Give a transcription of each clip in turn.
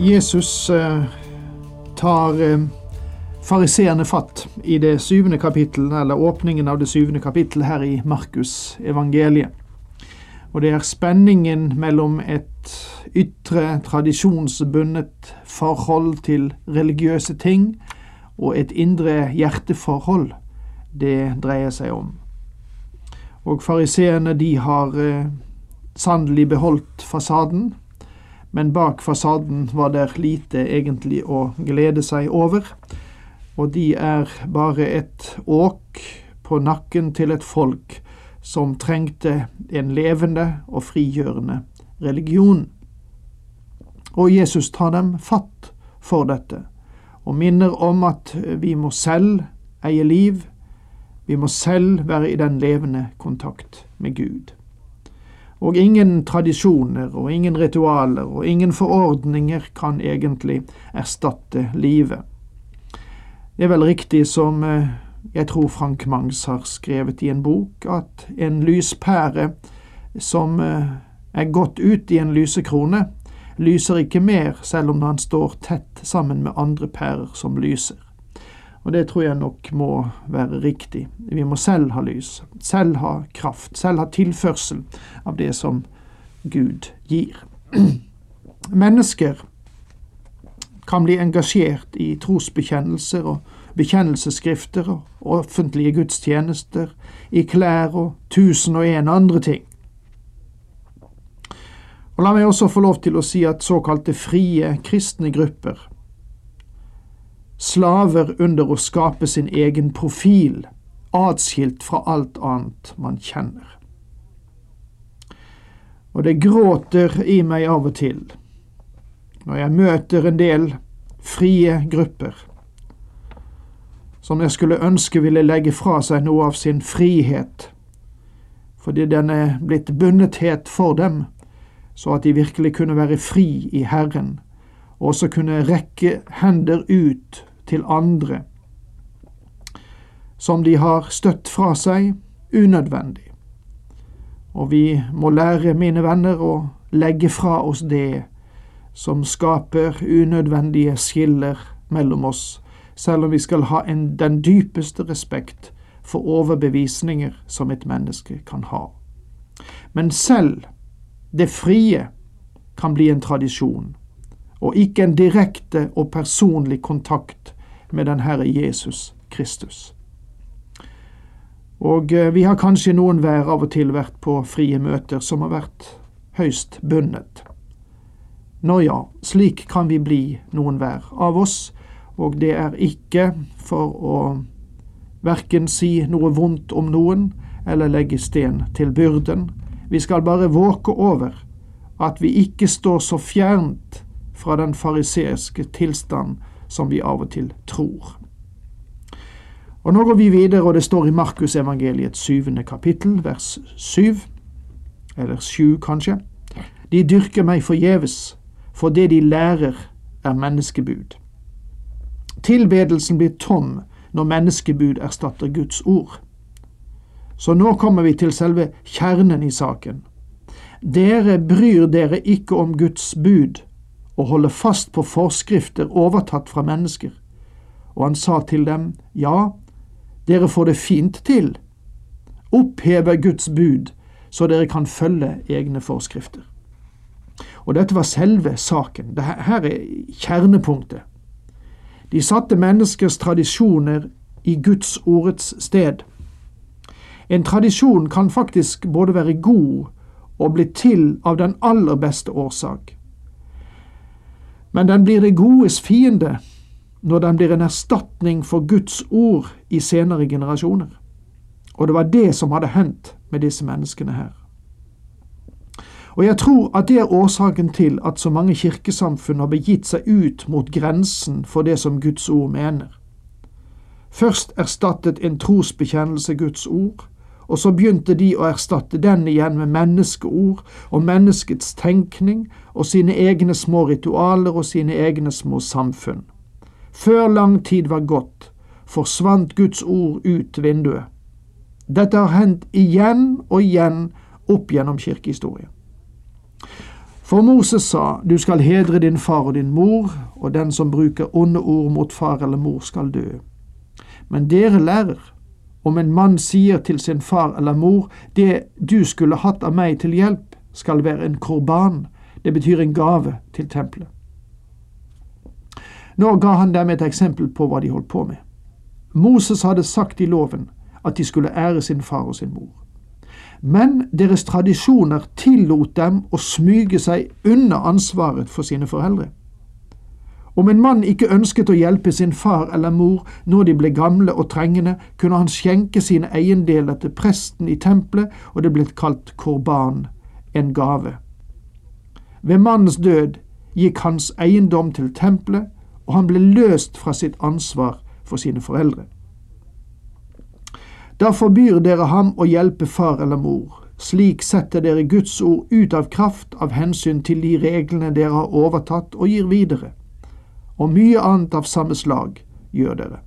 Jesus eh, tar eh, fariseerne fatt i det syvende kapittelet, eller åpningen av det syvende kapittelet her i Markus evangeliet. Og det er spenningen mellom et ytre, tradisjonsbundet forhold til religiøse ting og et indre hjerteforhold det dreier seg om. Og fariseerne de har eh, sannelig beholdt fasaden, men bak fasaden var det lite egentlig å glede seg over, og de er bare et åk på nakken til et folk som trengte en levende og frigjørende religion. Og Jesus tar dem fatt for dette, og minner om at vi må selv eie liv, vi må selv være i den levende kontakt med Gud. Og ingen tradisjoner og ingen ritualer og ingen forordninger kan egentlig erstatte livet. Det er vel riktig som eh, jeg tror Frank Mangs har skrevet i en bok, at en lyspære som eh, er gått ut i en lysekrone, lyser ikke mer selv om han står tett sammen med andre pærer som lyser. Og det tror jeg nok må være riktig. Vi må selv ha lys, selv ha kraft, selv ha tilførsel av det som Gud gir. Mennesker kan bli engasjert i trosbekjennelser og bekjennelsesskrifter og offentlige gudstjenester, i klær og tusen og en andre ting. Og La meg også få lov til å si at såkalte frie kristne grupper slaver under å skape sin egen profil, atskilt fra alt annet man kjenner. Og det gråter i meg av og til når jeg møter en del frie grupper som jeg skulle ønske ville legge fra seg noe av sin frihet, fordi den er blitt bundethet for dem, så at de virkelig kunne være fri i Herren, og også kunne rekke hender ut til andre som de har støtt fra seg unødvendig. Og vi må lære, mine venner, å legge fra oss det som skaper unødvendige skiller mellom oss, selv om vi skal ha en, den dypeste respekt for overbevisninger som et menneske kan ha. Men selv det frie kan bli en tradisjon, og ikke en direkte og personlig kontakt med den Herre Jesus Kristus. Og eh, vi har kanskje noen hver av og til vært på frie møter som har vært høyst bundet. Nå ja, slik kan vi bli noen hver av oss, og det er ikke for å verken si noe vondt om noen eller legge sten til byrden. Vi skal bare våke over at vi ikke står så fjernt fra den fariseiske tilstand som vi av og til tror. Og Nå går vi videre, og det står i Markusevangeliets syvende kapittel, vers syv, eller sju kanskje. De dyrker meg forgjeves, for det de lærer er menneskebud. Tilbedelsen blir tom når menneskebud erstatter Guds ord. Så nå kommer vi til selve kjernen i saken. Dere bryr dere ikke om Guds bud, og holde fast på forskrifter overtatt fra mennesker. Og han sa til dem, Ja, dere får det fint til. Opphever Guds bud, så dere kan følge egne forskrifter. Og dette var selve saken. Her er kjernepunktet. De satte menneskers tradisjoner i Guds ordets sted. En tradisjon kan faktisk både være god og bli til av den aller beste årsak men den blir det godes fiende når den blir en erstatning for Guds ord i senere generasjoner. Og det var det som hadde hendt med disse menneskene her. Og jeg tror at det er årsaken til at så mange kirkesamfunn har begitt seg ut mot grensen for det som Guds ord mener. Først erstattet en trosbekjennelse Guds ord, og så begynte de å erstatte den igjen med menneskeord og menneskets tenkning og sine egne små ritualer og sine egne små samfunn. Før lang tid var gått, forsvant Guds ord ut vinduet. Dette har hendt igjen og igjen opp gjennom kirkehistorien. For Moses sa, du skal hedre din far og din mor, og den som bruker onde ord mot far eller mor skal dø. Men dere lærer, om en mann sier til sin far eller mor, det du skulle hatt av meg til hjelp, skal være en korban, det betyr en gave til tempelet. Nå ga han dem et eksempel på hva de holdt på med. Moses hadde sagt i loven at de skulle ære sin far og sin mor. Men deres tradisjoner tillot dem å smyge seg unna ansvaret for sine foreldre. Om en mann ikke ønsket å hjelpe sin far eller mor når de ble gamle og trengende, kunne han skjenke sine eiendeler til presten i tempelet, og det ble kalt korban, en gave. Ved mannens død gikk hans eiendom til tempelet, og han ble løst fra sitt ansvar for sine foreldre. Da forbyr dere ham å hjelpe far eller mor. Slik setter dere Guds ord ut av kraft av hensyn til de reglene dere har overtatt og gir videre og mye annet av samme slag gjør dere.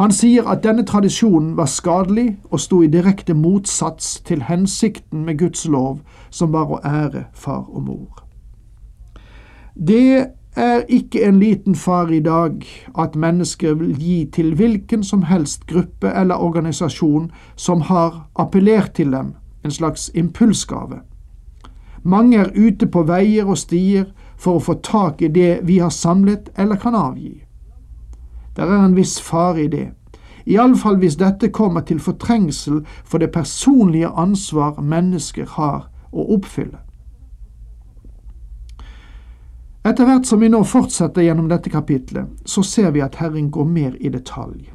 Han sier at denne tradisjonen var skadelig og sto i direkte motsats til hensikten med Guds lov, som var å ære far og mor. Det er ikke en liten fare i dag at mennesker vil gi til hvilken som helst gruppe eller organisasjon som har appellert til dem, en slags impulsgave. Mange er ute på veier og stier for å få tak i det vi har samlet eller kan avgi. Der er en viss fare i det, iallfall hvis dette kommer til fortrengsel for det personlige ansvar mennesker har å oppfylle. Etter hvert som vi nå fortsetter gjennom dette kapitlet, så ser vi at Herren går mer i detalj.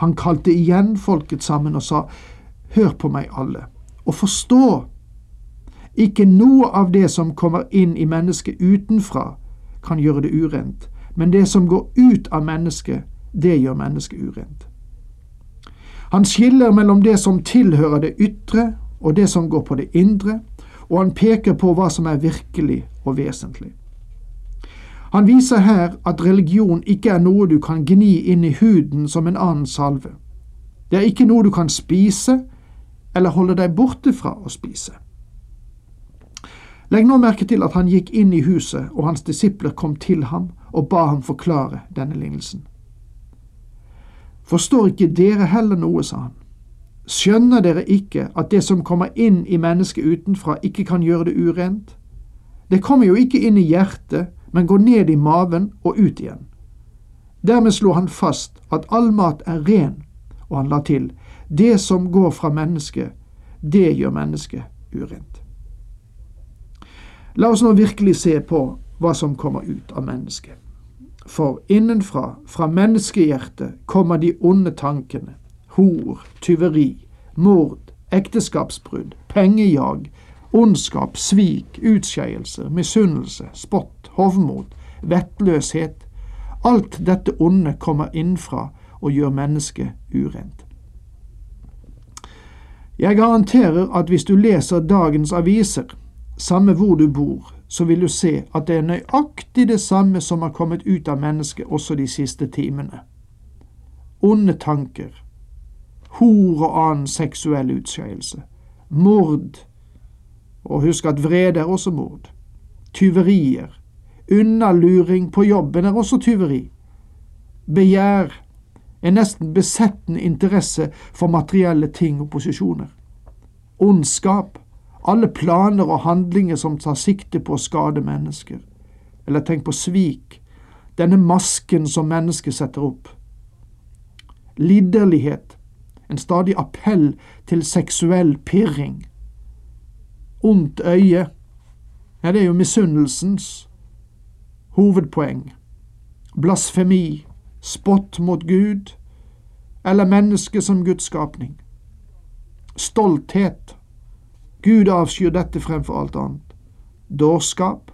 Han kalte igjen folket sammen og sa, Hør på meg alle, og forstå ikke noe av det som kommer inn i mennesket utenfra, kan gjøre det urent, men det som går ut av mennesket, det gjør mennesket urent. Han skiller mellom det som tilhører det ytre, og det som går på det indre, og han peker på hva som er virkelig og vesentlig. Han viser her at religion ikke er noe du kan gni inn i huden som en annen salve. Det er ikke noe du kan spise eller holde deg borte fra å spise. Legg nå merke til at han gikk inn i huset, og hans disipler kom til ham og ba ham forklare denne lignelsen. Forstår ikke dere heller noe, sa han. Skjønner dere ikke at det som kommer inn i mennesket utenfra, ikke kan gjøre det urent? Det kommer jo ikke inn i hjertet, men går ned i maven og ut igjen. Dermed slo han fast at all mat er ren, og han la til, det som går fra mennesket, det gjør mennesket urent. La oss nå virkelig se på hva som kommer ut av mennesket. For innenfra, fra menneskehjertet, kommer de onde tankene. Hor, tyveri, mord, ekteskapsbrudd, pengejag, ondskap, svik, utskeielser, misunnelse, spott, hovmod, vettløshet. Alt dette onde kommer innenfra og gjør mennesket urent. Jeg garanterer at hvis du leser dagens aviser, samme hvor du bor, så vil du se at det er nøyaktig det samme som har kommet ut av mennesket også de siste timene. Onde tanker, hor og annen seksuell utskeielse, mord, og husk at vrede er også mord, tyverier, unnaluring på jobben er også tyveri, begjær, en nesten besettende interesse for materielle ting og posisjoner, ondskap, alle planer og handlinger som tar sikte på å skade mennesker. Eller tenk på svik, denne masken som mennesket setter opp. Liderlighet, en stadig appell til seksuell pirring. Ondt øye, ja, det er jo misunnelsens hovedpoeng. Blasfemi, spott mot Gud, eller mennesket som Guds skapning. Stolthet, Gud avskyr dette fremfor alt annet. Dårskap,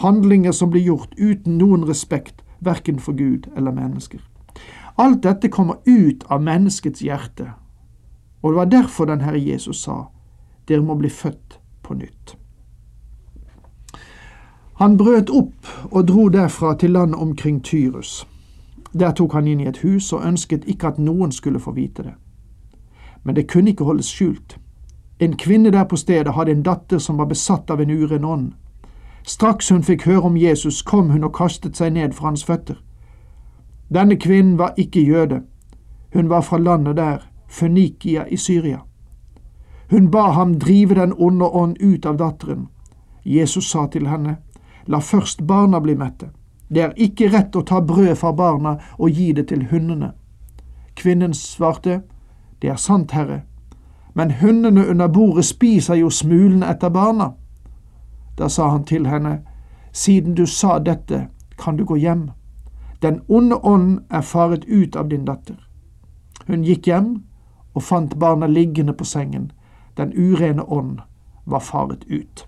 handlinger som blir gjort uten noen respekt verken for Gud eller mennesker. Alt dette kommer ut av menneskets hjerte, og det var derfor den Herre Jesus sa, dere må bli født på nytt. Han brøt opp og dro derfra til landet omkring Tyrus. Der tok han inn i et hus og ønsket ikke at noen skulle få vite det. Men det kunne ikke holdes skjult. En kvinne der på stedet hadde en datter som var besatt av en uren ånd. Straks hun fikk høre om Jesus, kom hun og kastet seg ned for hans føtter. Denne kvinnen var ikke jøde. Hun var fra landet der, Fønikia i Syria. Hun ba ham drive den onde ånd ut av datteren. Jesus sa til henne, la først barna bli mette. Det er ikke rett å ta brød fra barna og gi det til hundene. Kvinnen svarte, det er sant, Herre, men hundene under bordet spiser jo smulene etter barna. Da sa han til henne, siden du sa dette, kan du gå hjem. Den onde ånd er faret ut av din datter. Hun gikk hjem og fant barna liggende på sengen. Den urene ånd var faret ut.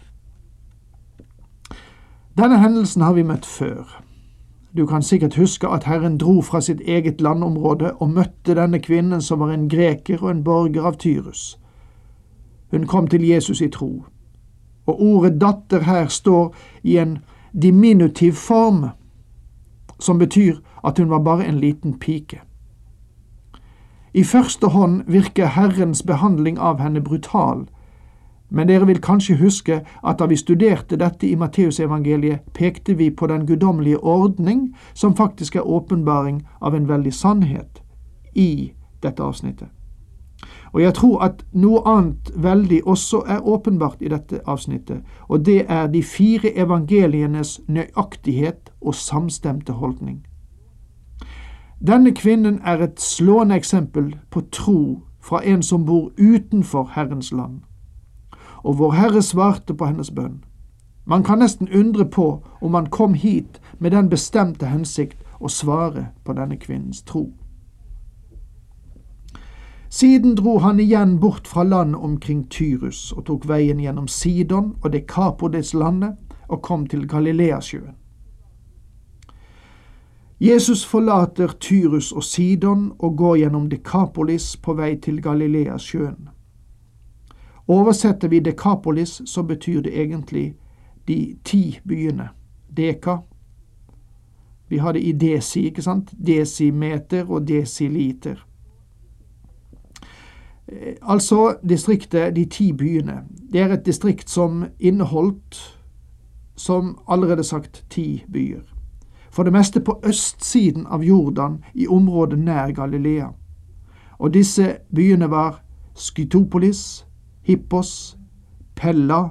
Denne hendelsen har vi møtt før. Du kan sikkert huske at Herren dro fra sitt eget landområde og møtte denne kvinnen som var en greker og en borger av Tyrus. Hun kom til Jesus i tro, og ordet datter her står i en diminutiv form, som betyr at hun var bare en liten pike. I første hånd virker Herrens behandling av henne brutal, men dere vil kanskje huske at da vi studerte dette i Matteusevangeliet, pekte vi på den guddommelige ordning, som faktisk er åpenbaring av en veldig sannhet i dette avsnittet. Og jeg tror at noe annet veldig også er åpenbart i dette avsnittet, og det er de fire evangelienes nøyaktighet og samstemte holdning. Denne kvinnen er et slående eksempel på tro fra en som bor utenfor Herrens land og Vår Herre svarte på hennes bønn. Man kan nesten undre på om han kom hit med den bestemte hensikt å svare på denne kvinnens tro. Siden dro han igjen bort fra landet omkring Tyrus og tok veien gjennom Sidon og Dekapodes-landet og kom til Galileasjøen. Jesus forlater Tyrus og Sidon og går gjennom Dekapolis på vei til Galileasjøen. Oversetter vi Dekapolis, så betyr det egentlig de ti byene. Deka. Vi har det i desi, ikke sant? Desimeter og desiliter. Eh, altså distriktet De ti byene. Det er et distrikt som inneholdt, som allerede sagt, ti byer. For det meste på østsiden av Jordan, i området nær Galilea. Og disse byene var Skytopolis, Hippos, Pella,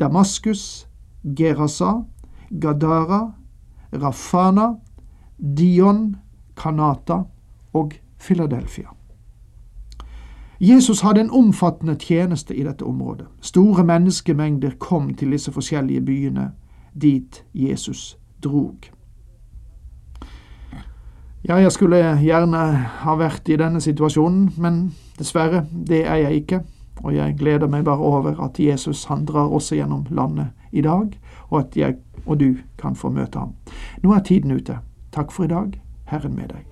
Damaskus, Gerasa, Gadara, Rafana, Dion, Kanata og Philadelphia. Jesus hadde en omfattende tjeneste i dette området. Store menneskemengder kom til disse forskjellige byene dit Jesus drog. Ja, jeg skulle gjerne ha vært i denne situasjonen, men dessverre, det er jeg ikke. Og jeg gleder meg bare over at Jesus han drar også gjennom landet i dag, og at jeg og du kan få møte ham. Nå er tiden ute. Takk for i dag. Herren med deg.